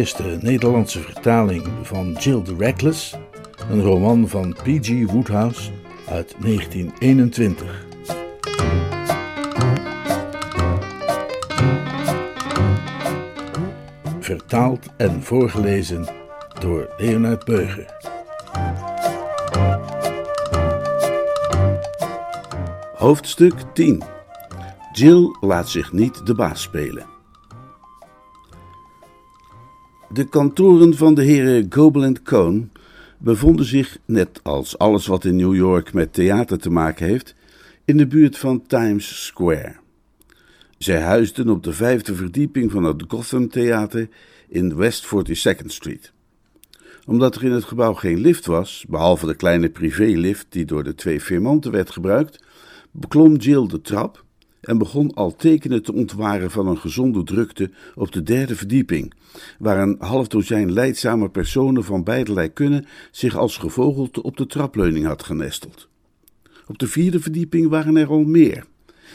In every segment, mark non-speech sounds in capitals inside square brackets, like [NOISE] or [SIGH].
Eerste Nederlandse vertaling van Jill the Reckless, een roman van P.G. Woodhouse uit 1921. Vertaald en voorgelezen door Leonard Beuger. Hoofdstuk 10 Jill laat zich niet de baas spelen. De kantoren van de heren Gobel Cohn bevonden zich, net als alles wat in New York met theater te maken heeft, in de buurt van Times Square. Zij huisden op de vijfde verdieping van het Gotham Theater in West 42nd Street. Omdat er in het gebouw geen lift was, behalve de kleine privélift die door de twee firmanten werd gebruikt, beklom Jill de trap en begon al tekenen te ontwaren van een gezonde drukte op de derde verdieping, waar een half dozijn leidzame personen van beiderlei kunnen zich als gevogelte op de trapleuning had genesteld. Op de vierde verdieping waren er al meer,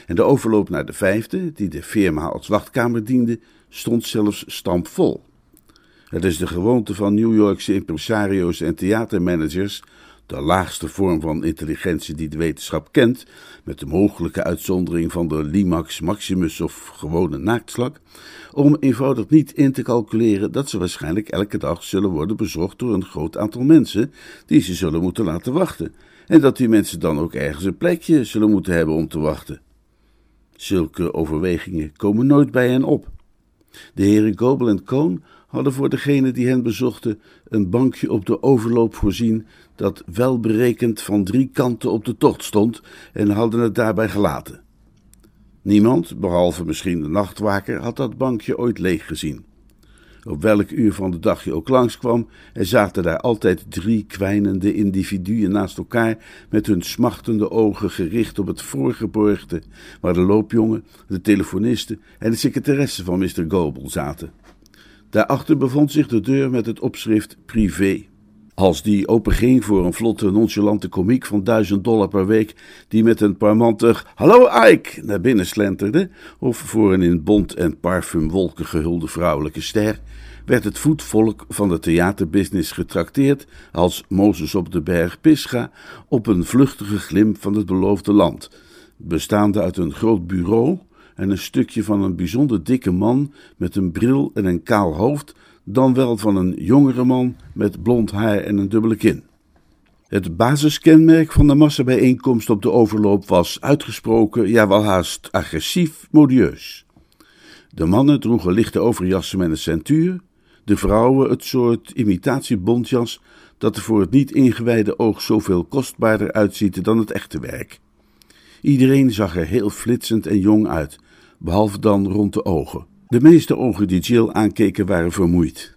en de overloop naar de vijfde, die de firma als wachtkamer diende, stond zelfs stampvol. Het is de gewoonte van New Yorkse impresario's en theatermanagers de laagste vorm van intelligentie die de wetenschap kent, met de mogelijke uitzondering van de Limax Maximus of gewone naaktslak, om eenvoudig niet in te calculeren dat ze waarschijnlijk elke dag zullen worden bezocht door een groot aantal mensen die ze zullen moeten laten wachten, en dat die mensen dan ook ergens een plekje zullen moeten hebben om te wachten. Zulke overwegingen komen nooit bij hen op. De heren Gobel en Cohn hadden voor degene die hen bezochten een bankje op de overloop voorzien dat wel berekend van drie kanten op de tocht stond en hadden het daarbij gelaten. Niemand, behalve misschien de nachtwaker, had dat bankje ooit leeg gezien. Op welk uur van de dag je ook langskwam, er zaten daar altijd drie kwijnende individuen naast elkaar, met hun smachtende ogen gericht op het voorgeborgte, waar de loopjongen, de telefoniste en de secretaresse van Mr. Gobel zaten. Daarachter bevond zich de deur met het opschrift privé. Als die openging voor een vlotte, nonchalante komiek van duizend dollar per week, die met een parmantig Hallo Ike naar binnen slenterde, of voor een in bont en parfumwolken gehulde vrouwelijke ster, werd het voetvolk van de theaterbusiness getrakteerd als Mozes op de berg Pisga op een vluchtige glimp van het beloofde land, bestaande uit een groot bureau en een stukje van een bijzonder dikke man met een bril en een kaal hoofd, dan wel van een jongere man met blond haar en een dubbele kin. Het basiskenmerk van de massabijeenkomst op de overloop was uitgesproken, ja wel haast agressief modieus. De mannen droegen lichte overjassen met een centuur, de vrouwen het soort imitatiebontjas dat er voor het niet ingewijde oog zoveel kostbaarder uitziet dan het echte werk. Iedereen zag er heel flitsend en jong uit, behalve dan rond de ogen. De meeste ogen die Jill aankeken waren vermoeid.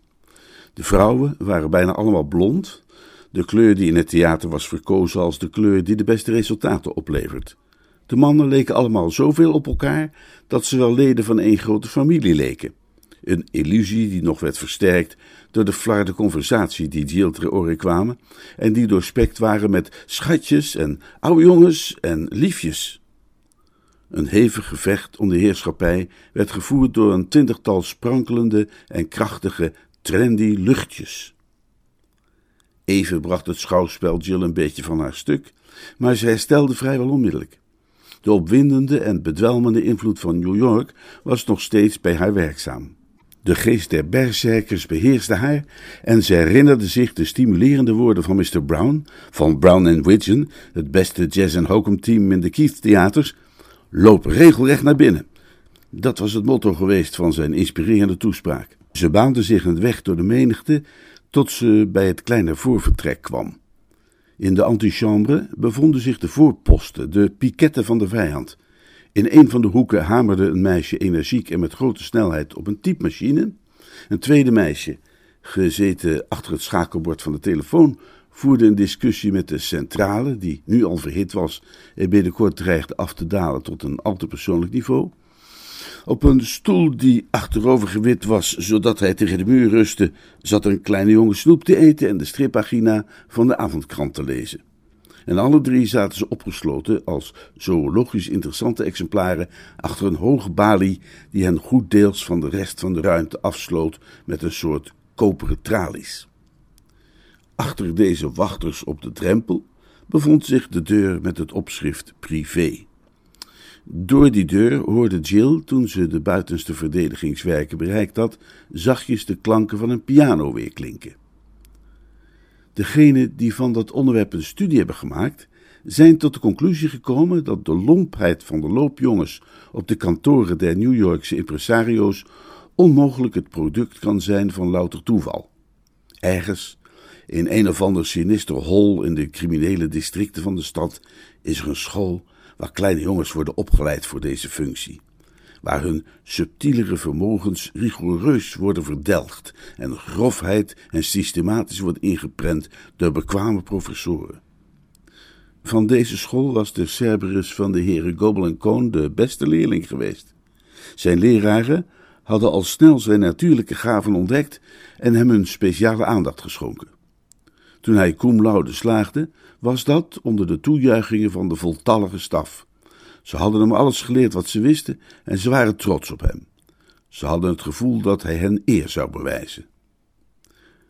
De vrouwen waren bijna allemaal blond, de kleur die in het theater was verkozen als de kleur die de beste resultaten oplevert. De mannen leken allemaal zoveel op elkaar dat ze wel leden van één grote familie leken. Een illusie die nog werd versterkt door de flarde conversatie die Jill ter oren kwamen en die doorspekt waren met schatjes en oude jongens en liefjes. Een hevig gevecht om de heerschappij werd gevoerd door een twintigtal sprankelende en krachtige, trendy luchtjes. Even bracht het schouwspel Jill een beetje van haar stuk, maar ze herstelde vrijwel onmiddellijk. De opwindende en bedwelmende invloed van New York was nog steeds bij haar werkzaam. De geest der berserkers beheerste haar en ze herinnerde zich de stimulerende woorden van Mr. Brown, van Brown Widgeon, het beste jazz- en hokum-team in de Keith Theaters, Loop regelrecht naar binnen. Dat was het motto geweest van zijn inspirerende toespraak. Ze baande zich een weg door de menigte tot ze bij het kleine voorvertrek kwam. In de antichambre bevonden zich de voorposten, de piketten van de vijand. In een van de hoeken hamerde een meisje energiek en met grote snelheid op een typemachine. Een tweede meisje, gezeten achter het schakelbord van de telefoon, voerde een discussie met de centrale, die nu al verhit was en binnenkort dreigde af te dalen tot een al te persoonlijk niveau. Op een stoel die achterover gewit was, zodat hij tegen de muur rustte, zat een kleine jongen snoep te eten en de strippagina van de avondkrant te lezen. En alle drie zaten ze opgesloten als zoologisch interessante exemplaren achter een hoge balie die hen goed deels van de rest van de ruimte afsloot met een soort koperen tralies. Achter deze wachters op de drempel bevond zich de deur met het opschrift privé. Door die deur hoorde Jill, toen ze de buitenste verdedigingswerken bereikt had, zachtjes de klanken van een piano weer klinken. Degenen die van dat onderwerp een studie hebben gemaakt, zijn tot de conclusie gekomen dat de lompheid van de loopjongens op de kantoren der New Yorkse impresario's onmogelijk het product kan zijn van louter toeval. Ergens, in een of ander sinister hol in de criminele districten van de stad, is er een school waar kleine jongens worden opgeleid voor deze functie. Waar hun subtielere vermogens rigoureus worden verdelgd en grofheid en systematisch wordt ingeprent door bekwame professoren. Van deze school was de Cerberus van de heren Gobel en Cohn de beste leerling geweest. Zijn leraren hadden al snel zijn natuurlijke gaven ontdekt en hem een speciale aandacht geschonken. Toen hij cum laude slaagde, was dat onder de toejuichingen van de voltallige staf. Ze hadden hem alles geleerd wat ze wisten en ze waren trots op hem. Ze hadden het gevoel dat hij hen eer zou bewijzen.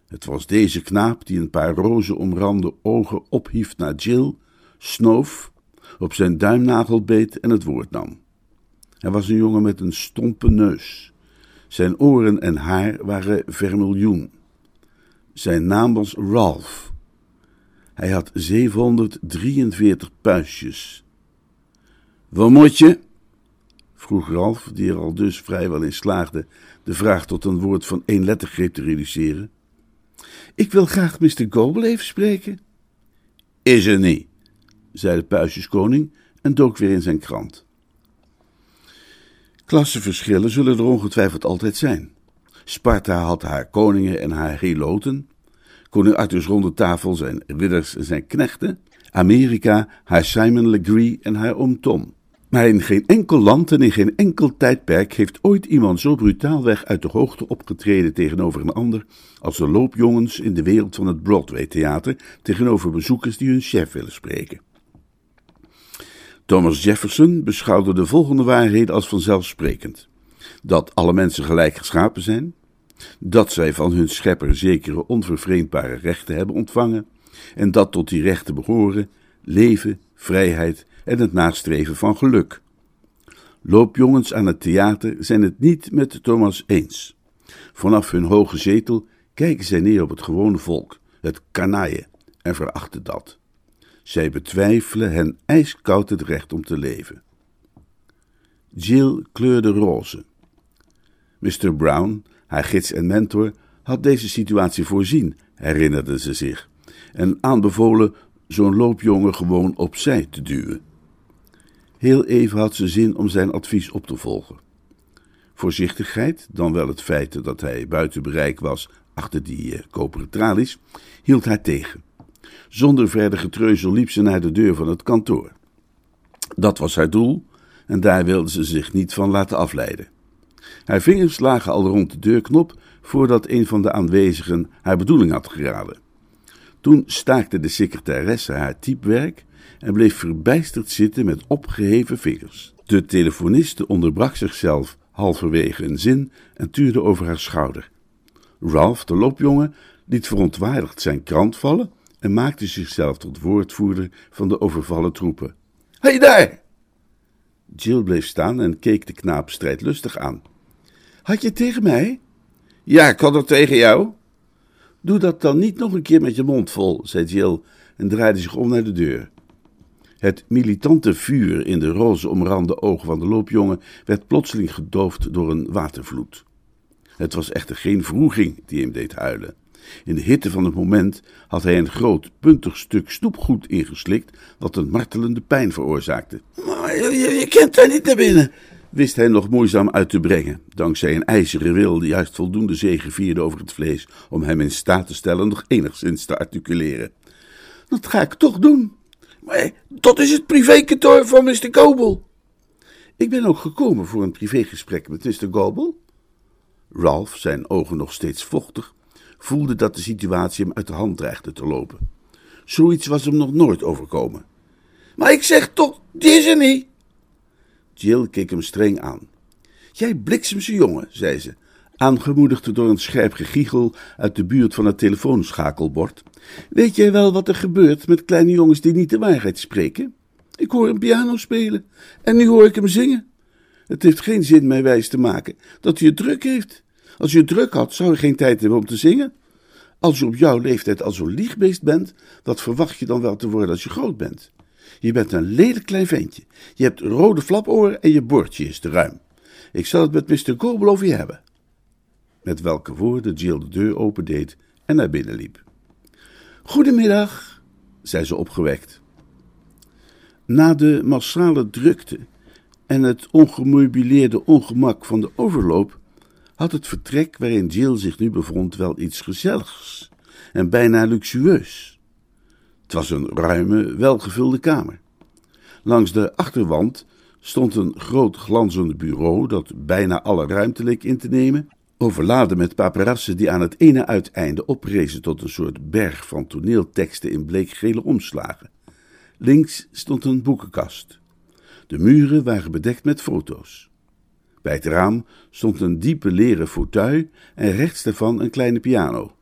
Het was deze knaap die een paar roze omrande ogen ophief naar Jill, snoof, op zijn duimnagel beet en het woord nam. Hij was een jongen met een stompe neus. Zijn oren en haar waren vermiljoen. Zijn naam was Ralph. Hij had 743 puistjes. Wat moet je? vroeg Ralph, die er al dus vrijwel in slaagde de vraag tot een woord van één lettergreep te reduceren. Ik wil graag Mr. Gobel even spreken. Is er niet, zei de puistjeskoning en dook weer in zijn krant. Klassenverschillen zullen er ongetwijfeld altijd zijn. Sparta had haar koningen en haar heloten. Koning Arthurs ronde tafel zijn ridders en zijn knechten. Amerika haar Simon Legree en haar oom Tom. Maar in geen enkel land en in geen enkel tijdperk heeft ooit iemand zo brutaalweg uit de hoogte opgetreden tegenover een ander als de loopjongens in de wereld van het Broadway-theater tegenover bezoekers die hun chef willen spreken. Thomas Jefferson beschouwde de volgende waarheden als vanzelfsprekend: dat alle mensen gelijk geschapen zijn, dat zij van hun schepper zekere onvervreemdbare rechten hebben ontvangen en dat tot die rechten behoren leven, vrijheid en het nastreven van geluk. Loopjongens aan het theater zijn het niet met Thomas eens. Vanaf hun hoge zetel kijken zij neer op het gewone volk, het kanaille, en verachten dat. Zij betwijfelen hen ijskoud het recht om te leven. Jill kleurde roze. Mr. Brown, haar gids en mentor, had deze situatie voorzien, herinnerde ze zich, en aanbevolen zo'n loopjongen gewoon opzij te duwen. Heel even had ze zin om zijn advies op te volgen. Voorzichtigheid, dan wel het feit dat hij buiten bereik was achter die uh, koperen tralies, hield haar tegen. Zonder verder getreuzel liep ze naar de deur van het kantoor. Dat was haar doel en daar wilde ze zich niet van laten afleiden. Haar vingers lagen al rond de deurknop voordat een van de aanwezigen haar bedoeling had geraden. Toen staakte de secretaresse haar typewerk en bleef verbijsterd zitten met opgeheven vingers. De telefoniste onderbrak zichzelf halverwege een zin en tuurde over haar schouder. Ralph, de loopjongen, liet verontwaardigd zijn krant vallen en maakte zichzelf tot woordvoerder van de overvallen troepen. Hey daar! Jill bleef staan en keek de knaap strijdlustig aan. Had je het tegen mij? Ja, ik had het tegen jou. Doe dat dan niet nog een keer met je mond vol, zei Jill en draaide zich om naar de deur. Het militante vuur in de roze omrande ogen van de loopjongen werd plotseling gedoofd door een watervloed. Het was echter geen vroeging die hem deed huilen. In de hitte van het moment had hij een groot, puntig stuk snoepgoed ingeslikt, wat een martelende pijn veroorzaakte. Maar je, je kent daar niet naar binnen, wist hij nog moeizaam uit te brengen, dankzij een ijzeren wil die juist voldoende zege vierde over het vlees om hem in staat te stellen nog enigszins te articuleren. Dat ga ik toch doen. Maar dat is het privékantoor van Mr. Gobel. Ik ben ook gekomen voor een privégesprek met Mr. Gobel. Ralph, zijn ogen nog steeds vochtig, voelde dat de situatie hem uit de hand dreigde te lopen. Zoiets was hem nog nooit overkomen. Maar ik zeg toch, die is er niet. Jill keek hem streng aan. Jij bliksemse jongen, zei ze, aangemoedigd door een scherp gegiegel uit de buurt van het telefoonschakelbord. Weet jij wel wat er gebeurt met kleine jongens die niet de waarheid spreken? Ik hoor hem piano spelen en nu hoor ik hem zingen. Het heeft geen zin mij wijs te maken dat hij het druk heeft. Als je het druk had, zou je geen tijd hebben om te zingen. Als je op jouw leeftijd al zo'n liegbeest bent, wat verwacht je dan wel te worden als je groot bent? Je bent een lelijk klein ventje. Je hebt rode flaporen en je bordje is te ruim. Ik zal het met Mr. Goebel over je hebben. Met welke woorden Jill de deur opendeed en naar binnen liep. Goedemiddag, zei ze opgewekt. Na de massale drukte en het ongemeubileerde ongemak van de overloop had het vertrek waarin Jill zich nu bevond wel iets gezelligs en bijna luxueus. Het was een ruime, welgevulde kamer. Langs de achterwand stond een groot glanzend bureau dat bijna alle ruimte leek in te nemen, overladen met paparassen die aan het ene uiteinde oprezen tot een soort berg van toneelteksten in bleekgele omslagen. Links stond een boekenkast. De muren waren bedekt met foto's. Bij het raam stond een diepe leren fauteuil en rechts daarvan een kleine piano.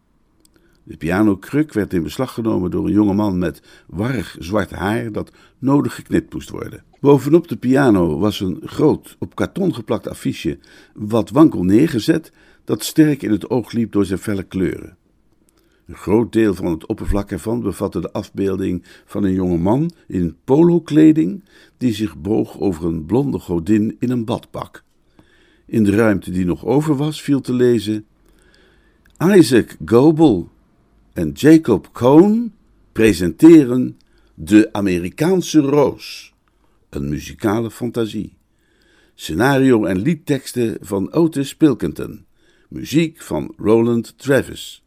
De pianokruk werd in beslag genomen door een jonge man met warrig zwart haar dat nodig geknipt moest worden. Bovenop de piano was een groot, op karton geplakt affiche, wat wankel neergezet, dat sterk in het oog liep door zijn felle kleuren. Een groot deel van het oppervlak ervan bevatte de afbeelding van een jonge man in polokleding die zich boog over een blonde godin in een badpak. In de ruimte die nog over was viel te lezen Isaac Goebel en Jacob Cohn presenteren De Amerikaanse Roos, een muzikale fantasie. Scenario en liedteksten van Otis Pilkington, muziek van Roland Travis.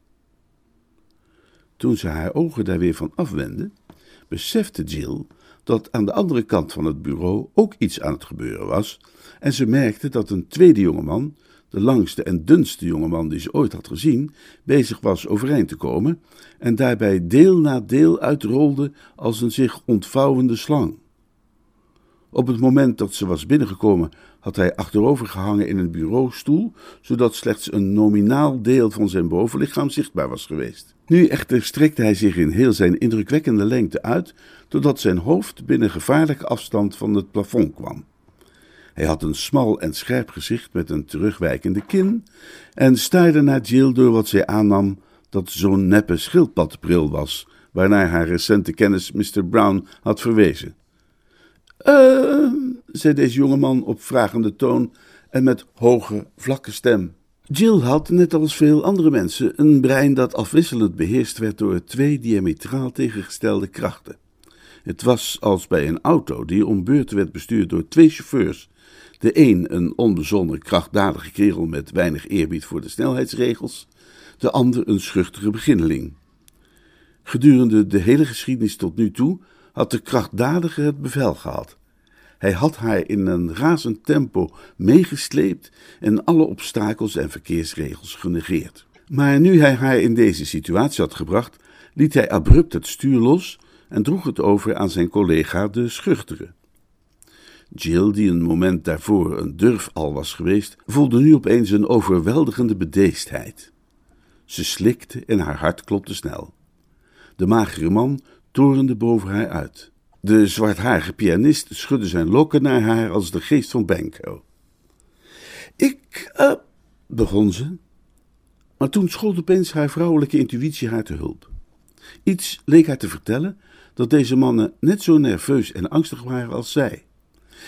Toen ze haar ogen daar weer van afwendde, besefte Jill dat aan de andere kant van het bureau ook iets aan het gebeuren was, en ze merkte dat een tweede jongeman, de langste en dunste jongeman die ze ooit had gezien, bezig was overeind te komen en daarbij deel na deel uitrolde als een zich ontvouwende slang. Op het moment dat ze was binnengekomen, had hij achterover gehangen in een bureaustoel, zodat slechts een nominaal deel van zijn bovenlichaam zichtbaar was geweest. Nu echter strekte hij zich in heel zijn indrukwekkende lengte uit, totdat zijn hoofd binnen gevaarlijke afstand van het plafond kwam. Hij had een smal en scherp gezicht met een terugwijkende kin en staarde naar Jill door wat zij aannam dat zo'n neppe schildpadbril was, waarnaar haar recente kennis Mr. Brown had verwezen. Eh, zei deze jongeman op vragende toon en met hoge, vlakke stem. Jill had, net als veel andere mensen, een brein dat afwisselend beheerst werd door twee diametraal tegengestelde krachten. Het was als bij een auto die om beurten werd bestuurd door twee chauffeurs. De een een onbezonnen, krachtdadige kerel met weinig eerbied voor de snelheidsregels, de ander een schuchtere beginneling. Gedurende de hele geschiedenis tot nu toe had de krachtdadige het bevel gehad. Hij had haar in een razend tempo meegesleept en alle obstakels en verkeersregels genegeerd. Maar nu hij haar in deze situatie had gebracht, liet hij abrupt het stuur los en droeg het over aan zijn collega de schuchtere. Jill, die een moment daarvoor een durfal was geweest, voelde nu opeens een overweldigende bedeesdheid. Ze slikte en haar hart klopte snel. De magere man torende boven haar uit. De zwartharige pianist schudde zijn lokken naar haar als de geest van Banco. Ik, uh, begon ze. Maar toen schoot opeens haar vrouwelijke intuïtie haar te hulp. Iets leek haar te vertellen dat deze mannen net zo nerveus en angstig waren als zij.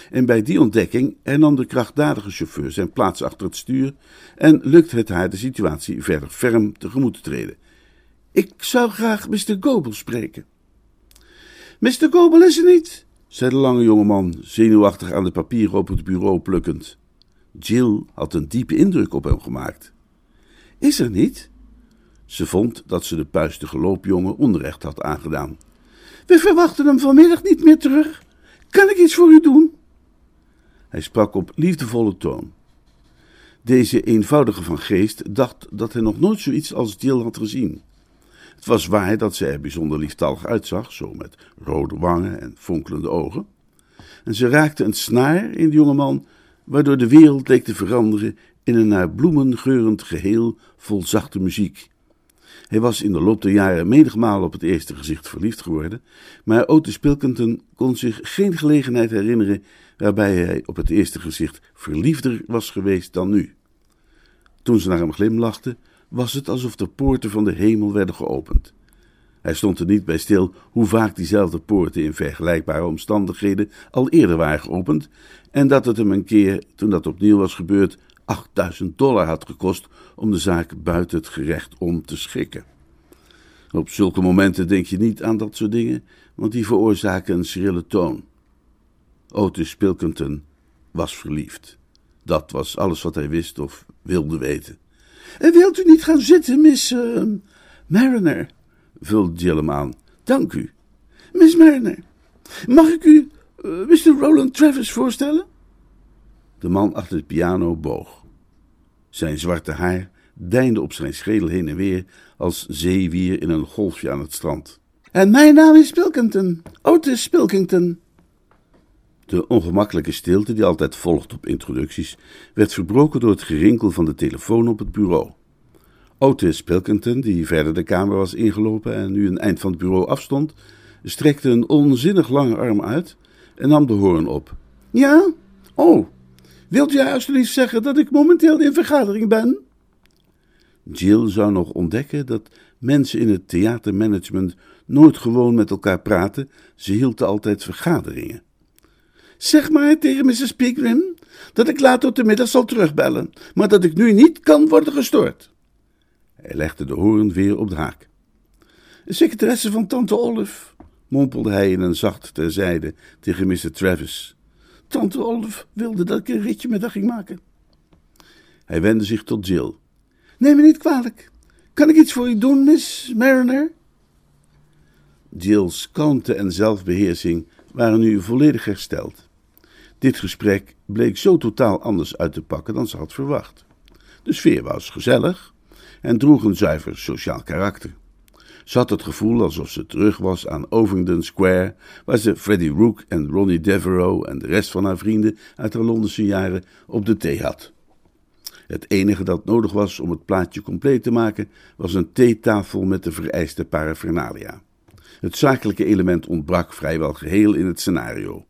En bij die ontdekking hernam de krachtdadige chauffeur zijn plaats achter het stuur en lukte het haar de situatie verder ferm tegemoet te treden. Ik zou graag Mr. Gobel spreken. Mr. Gobel is er niet, zei de lange jongeman, zenuwachtig aan de papieren op het bureau plukkend. Jill had een diepe indruk op hem gemaakt. Is er niet? Ze vond dat ze de puistige loopjongen onrecht had aangedaan. We verwachten hem vanmiddag niet meer terug. Kan ik iets voor u doen? Hij sprak op liefdevolle toon. Deze eenvoudige van geest dacht dat hij nog nooit zoiets als Jill had gezien. Het was waar dat zij er bijzonder lieftallig uitzag, zo met rode wangen en fonkelende ogen. En ze raakte een snaar in de jongeman, waardoor de wereld leek te veranderen in een naar bloemen geurend geheel vol zachte muziek. Hij was in de loop der jaren menigmaal op het eerste gezicht verliefd geworden, maar Otis Pilkington kon zich geen gelegenheid herinneren waarbij hij op het eerste gezicht verliefder was geweest dan nu. Toen ze naar hem glimlachte, was het alsof de poorten van de hemel werden geopend. Hij stond er niet bij stil hoe vaak diezelfde poorten in vergelijkbare omstandigheden al eerder waren geopend, en dat het hem een keer, toen dat opnieuw was gebeurd, 8000 dollar had gekost om de zaak buiten het gerecht om te schikken. Op zulke momenten denk je niet aan dat soort dingen, want die veroorzaken een schrille toon. Otis Pilkington was verliefd. Dat was alles wat hij wist of wilde weten. En wilt u niet gaan zitten, Miss uh, Mariner? vulde Jill hem aan. Dank u. Miss Mariner, mag ik u uh, Mr. Roland Travis voorstellen? De man achter de piano boog. Zijn zwarte haar deinde op zijn schedel heen en weer als zeewier in een golfje aan het strand. En mijn naam is Pilkington, Otis Pilkington. De ongemakkelijke stilte die altijd volgt op introducties werd verbroken door het gerinkel van de telefoon op het bureau. Otis Pilkington, die verder de kamer was ingelopen en nu een eind van het bureau afstond, strekte een onzinnig lange arm uit en nam de hoorn op. Ja? Oh, wilt u alsjeblieft zeggen dat ik momenteel in vergadering ben? Jill zou nog ontdekken dat mensen in het theatermanagement nooit gewoon met elkaar praten, ze hielden altijd vergaderingen. Zeg maar tegen Mrs. Pickram dat ik later tot de middag zal terugbellen, maar dat ik nu niet kan worden gestoord. Hij legde de hoorn weer op de haak. Secretaresse van tante Olive, mompelde hij in een zacht terzijde tegen Mr. Travis. Tante Olive wilde dat ik een ritje met haar ging maken. Hij wendde zich tot Jill. Neem me niet kwalijk. Kan ik iets voor u doen, Miss Mariner? Jill's kalmte en zelfbeheersing waren nu volledig hersteld. Dit gesprek bleek zo totaal anders uit te pakken dan ze had verwacht. De sfeer was gezellig en droeg een zuiver sociaal karakter. Ze had het gevoel alsof ze terug was aan Ovingdon Square, waar ze Freddie Rook en Ronnie Devereaux en de rest van haar vrienden uit haar Londense jaren op de thee had. Het enige dat nodig was om het plaatje compleet te maken, was een theetafel met de vereiste paraphernalia. Het zakelijke element ontbrak vrijwel geheel in het scenario.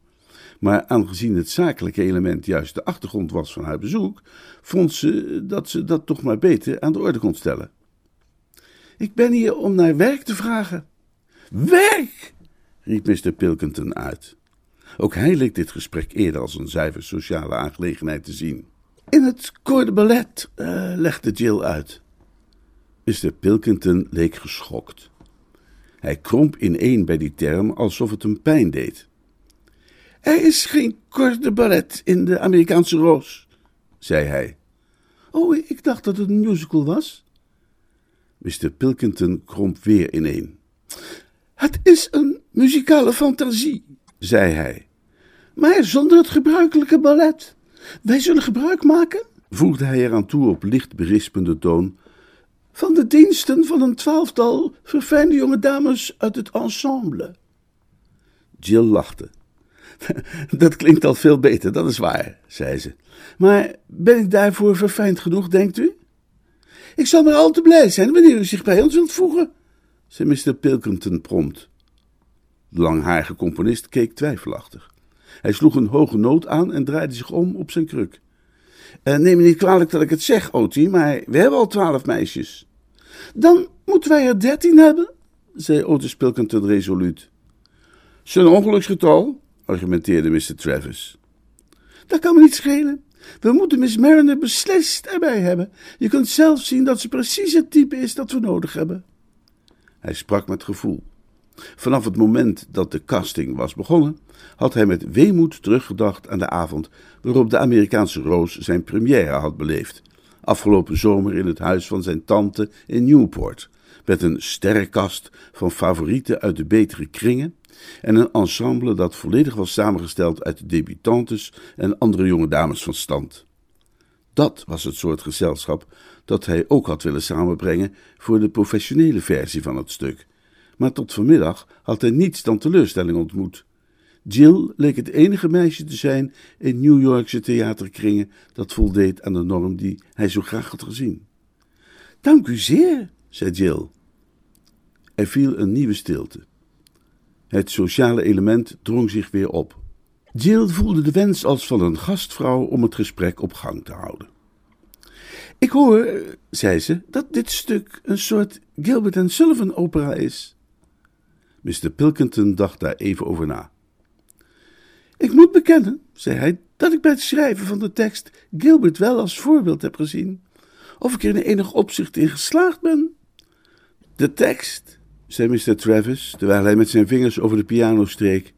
Maar aangezien het zakelijke element juist de achtergrond was van haar bezoek, vond ze dat ze dat toch maar beter aan de orde kon stellen. Ik ben hier om naar werk te vragen. Werk! riep Mr. Pilkington uit. Ook hij leek dit gesprek eerder als een zuiver sociale aangelegenheid te zien. In het corps de ballet, uh, legde Jill uit. Mr. Pilkington leek geschokt. Hij kromp ineen bij die term alsof het hem pijn deed. Er is geen de ballet in de Amerikaanse Roos, zei hij. Oh, ik dacht dat het een musical was. Mr. Pilkington kromp weer ineen. Het is een muzikale fantasie, zei hij, maar zonder het gebruikelijke ballet. Wij zullen gebruik maken, voegde hij eraan toe op licht berispende toon, van de diensten van een twaalftal verfijnde jonge dames uit het ensemble. Jill lachte. [LAUGHS] Dat klinkt al veel beter, dat is waar, zei ze. Maar ben ik daarvoor verfijnd genoeg, denkt u? Ik zal maar al te blij zijn wanneer u zich bij ons wilt voegen, zei Mr. Pilkington prompt. De langharige componist keek twijfelachtig. Hij sloeg een hoge noot aan en draaide zich om op zijn kruk. Uh, neem me niet kwalijk dat ik het zeg, Oti, maar we hebben al twaalf meisjes. Dan moeten wij er dertien hebben, zei Otis Pilkington resoluut. Zijn ongeluksgetal, argumenteerde Mr. Travis. Dat kan me niet schelen. We moeten Miss Mariner beslist erbij hebben. Je kunt zelf zien dat ze precies het type is dat we nodig hebben. Hij sprak met gevoel. Vanaf het moment dat de casting was begonnen, had hij met weemoed teruggedacht aan de avond waarop de Amerikaanse Roos zijn première had beleefd. Afgelopen zomer in het huis van zijn tante in Newport, met een sterrenkast van favorieten uit de betere kringen en een ensemble dat volledig was samengesteld uit debutantes en andere jonge dames van stand. Dat was het soort gezelschap dat hij ook had willen samenbrengen voor de professionele versie van het stuk. Maar tot vanmiddag had hij niets dan teleurstelling ontmoet. Jill leek het enige meisje te zijn in New Yorkse theaterkringen dat voldeed aan de norm die hij zo graag had gezien. Dank u zeer, zei Jill. Er viel een nieuwe stilte. Het sociale element drong zich weer op. Jill voelde de wens als van een gastvrouw om het gesprek op gang te houden. Ik hoor, zei ze, dat dit stuk een soort Gilbert en Sullivan opera is. Mr. Pilkington dacht daar even over na. Ik moet bekennen, zei hij, dat ik bij het schrijven van de tekst Gilbert wel als voorbeeld heb gezien. Of ik er in enig opzicht in geslaagd ben. De tekst, zei Mr. Travis, terwijl hij met zijn vingers over de piano streek,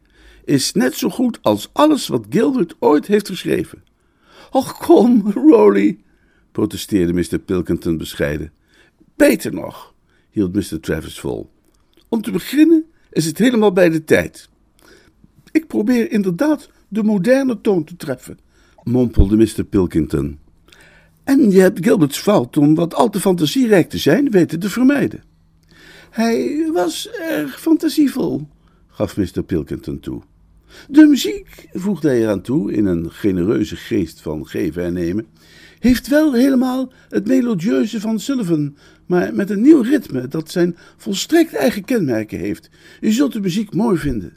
is net zo goed als alles wat Gilbert ooit heeft geschreven. Och, kom, Rowley, protesteerde Mr. Pilkington bescheiden. Beter nog, hield Mr. Travis vol. Om te beginnen is het helemaal bij de tijd. Ik probeer inderdaad de moderne toon te treffen, mompelde Mr. Pilkington. En je hebt Gilbert's fout om wat al te fantasierijk te zijn weten te vermijden. Hij was erg fantasievol, gaf Mr. Pilkington toe. De muziek, voegde hij eraan toe in een genereuze geest van geven en nemen, heeft wel helemaal het melodieuze van Sullivan, maar met een nieuw ritme dat zijn volstrekt eigen kenmerken heeft. U zult de muziek mooi vinden.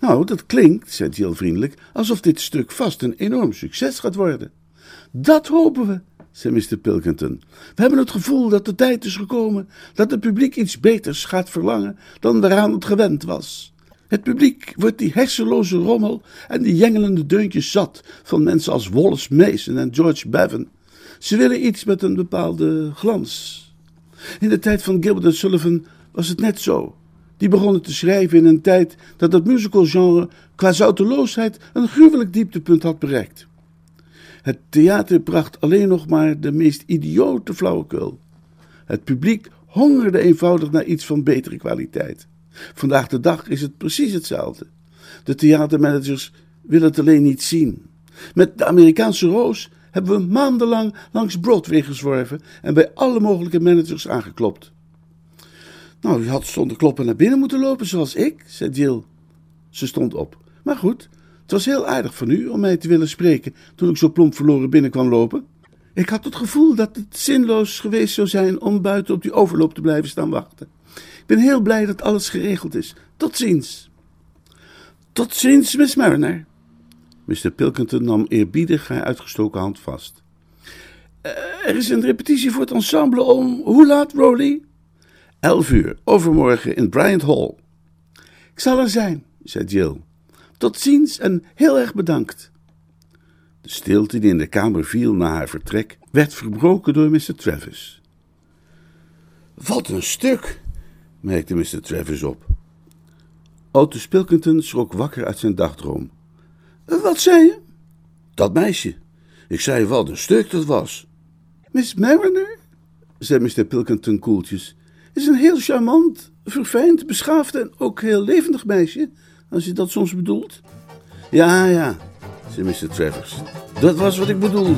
Nou, dat klinkt, zei Jill vriendelijk, alsof dit stuk vast een enorm succes gaat worden. Dat hopen we, zei Mr. Pilkington. We hebben het gevoel dat de tijd is gekomen dat het publiek iets beters gaat verlangen dan waaraan het gewend was. Het publiek wordt die hersenloze rommel en die jengelende deuntjes zat van mensen als Wallace Mason en George Bevan. Ze willen iets met een bepaalde glans. In de tijd van Gilbert en Sullivan was het net zo. Die begonnen te schrijven in een tijd dat het musicalgenre qua zouteloosheid een gruwelijk dieptepunt had bereikt. Het theater bracht alleen nog maar de meest idiote flauwekul. Het publiek hongerde eenvoudig naar iets van betere kwaliteit. Vandaag de dag is het precies hetzelfde. De theatermanagers willen het alleen niet zien. Met de Amerikaanse roos hebben we maandenlang langs Broadway gezworven en bij alle mogelijke managers aangeklopt. Nou, je had zonder kloppen naar binnen moeten lopen, zoals ik, zei Jill. Ze stond op. Maar goed, het was heel aardig van u om mij te willen spreken toen ik zo plomp verloren binnenkwam lopen. Ik had het gevoel dat het zinloos geweest zou zijn om buiten op die overloop te blijven staan wachten. Ik ben heel blij dat alles geregeld is. Tot ziens. Tot ziens, Miss Mariner. Mr. Pilkington nam eerbiedig haar uitgestoken hand vast. Uh, er is een repetitie voor het ensemble om hoe laat, Rowley? Elf uur, overmorgen in Bryant Hall. Ik zal er zijn, zei Jill. Tot ziens en heel erg bedankt. De stilte die in de kamer viel na haar vertrek werd verbroken door Mr. Travis. Wat een stuk, merkte Mr. Travis op. Otis Pilkington schrok wakker uit zijn dagdroom. Wat zei je? Dat meisje. Ik zei wat een stuk dat was. Miss Mariner, zei Mr. Pilkington koeltjes, is een heel charmant, verfijnd, beschaafd en ook heel levendig meisje, als je dat soms bedoelt. Ja, ja, zei Mr. Travers. Dat was wat ik bedoelde.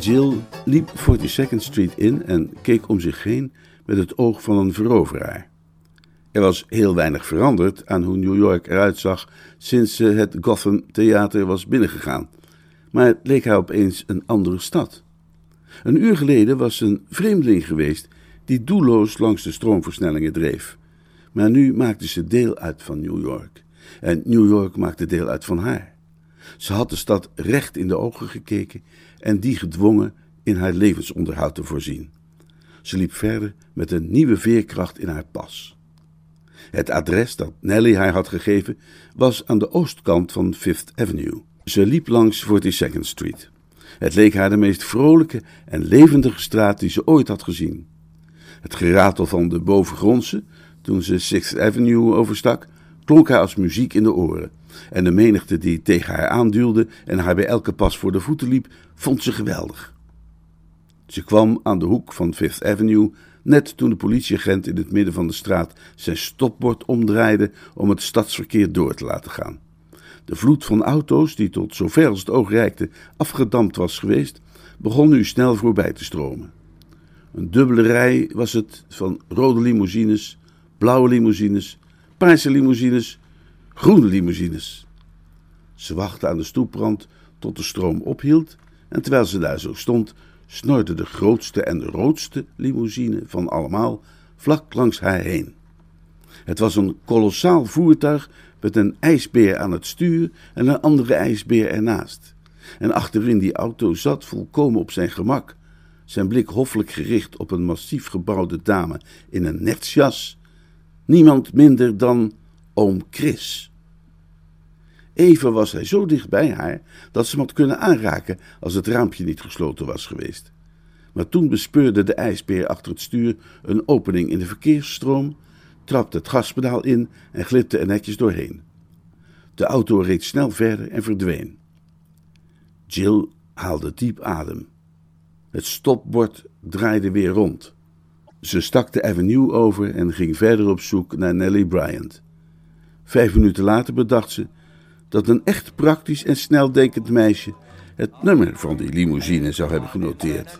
Jill liep 42nd Street in en keek om zich heen met het oog van een veroveraar. Er was heel weinig veranderd aan hoe New York eruit zag sinds ze het Gotham Theater was binnengegaan, maar het leek haar opeens een andere stad. Een uur geleden was ze een vreemdeling geweest die doelloos langs de stroomversnellingen dreef, maar nu maakte ze deel uit van New York en New York maakte deel uit van haar. Ze had de stad recht in de ogen gekeken en die gedwongen in haar levensonderhoud te voorzien. Ze liep verder met een nieuwe veerkracht in haar pas. Het adres dat Nelly haar had gegeven was aan de oostkant van Fifth Avenue. Ze liep langs 42nd Street. Het leek haar de meest vrolijke en levendige straat die ze ooit had gezien. Het geratel van de bovengrondse, toen ze Sixth Avenue overstak, klonk haar als muziek in de oren. En de menigte die tegen haar aanduwde en haar bij elke pas voor de voeten liep, vond ze geweldig. Ze kwam aan de hoek van Fifth Avenue net toen de politieagent in het midden van de straat zijn stopbord omdraaide om het stadsverkeer door te laten gaan. De vloed van auto's, die tot zover als het oog reikte afgedampt was geweest, begon nu snel voorbij te stromen. Een dubbele rij was het van rode limousines, blauwe limousines, paarse limousines, groene limousines. Ze wachtte aan de stoeprand tot de stroom ophield en terwijl ze daar zo stond, snorde de grootste en roodste limousine van allemaal vlak langs haar heen. Het was een kolossaal voertuig met een ijsbeer aan het stuur en een andere ijsbeer ernaast. En achterin die auto zat volkomen op zijn gemak, zijn blik hoffelijk gericht op een massief gebouwde dame in een netsjas, niemand minder dan oom Chris. Even was hij zo dicht bij haar dat ze hem had kunnen aanraken als het raampje niet gesloten was geweest. Maar toen bespeurde de ijsbeer achter het stuur een opening in de verkeersstroom, trapte het gaspedaal in en glipte er netjes doorheen. De auto reed snel verder en verdween. Jill haalde diep adem. Het stopbord draaide weer rond. Ze stak de avenue over en ging verder op zoek naar Nellie Bryant. Vijf minuten later bedacht ze dat een echt praktisch en sneldenkend meisje het nummer van die limousine zou hebben genoteerd.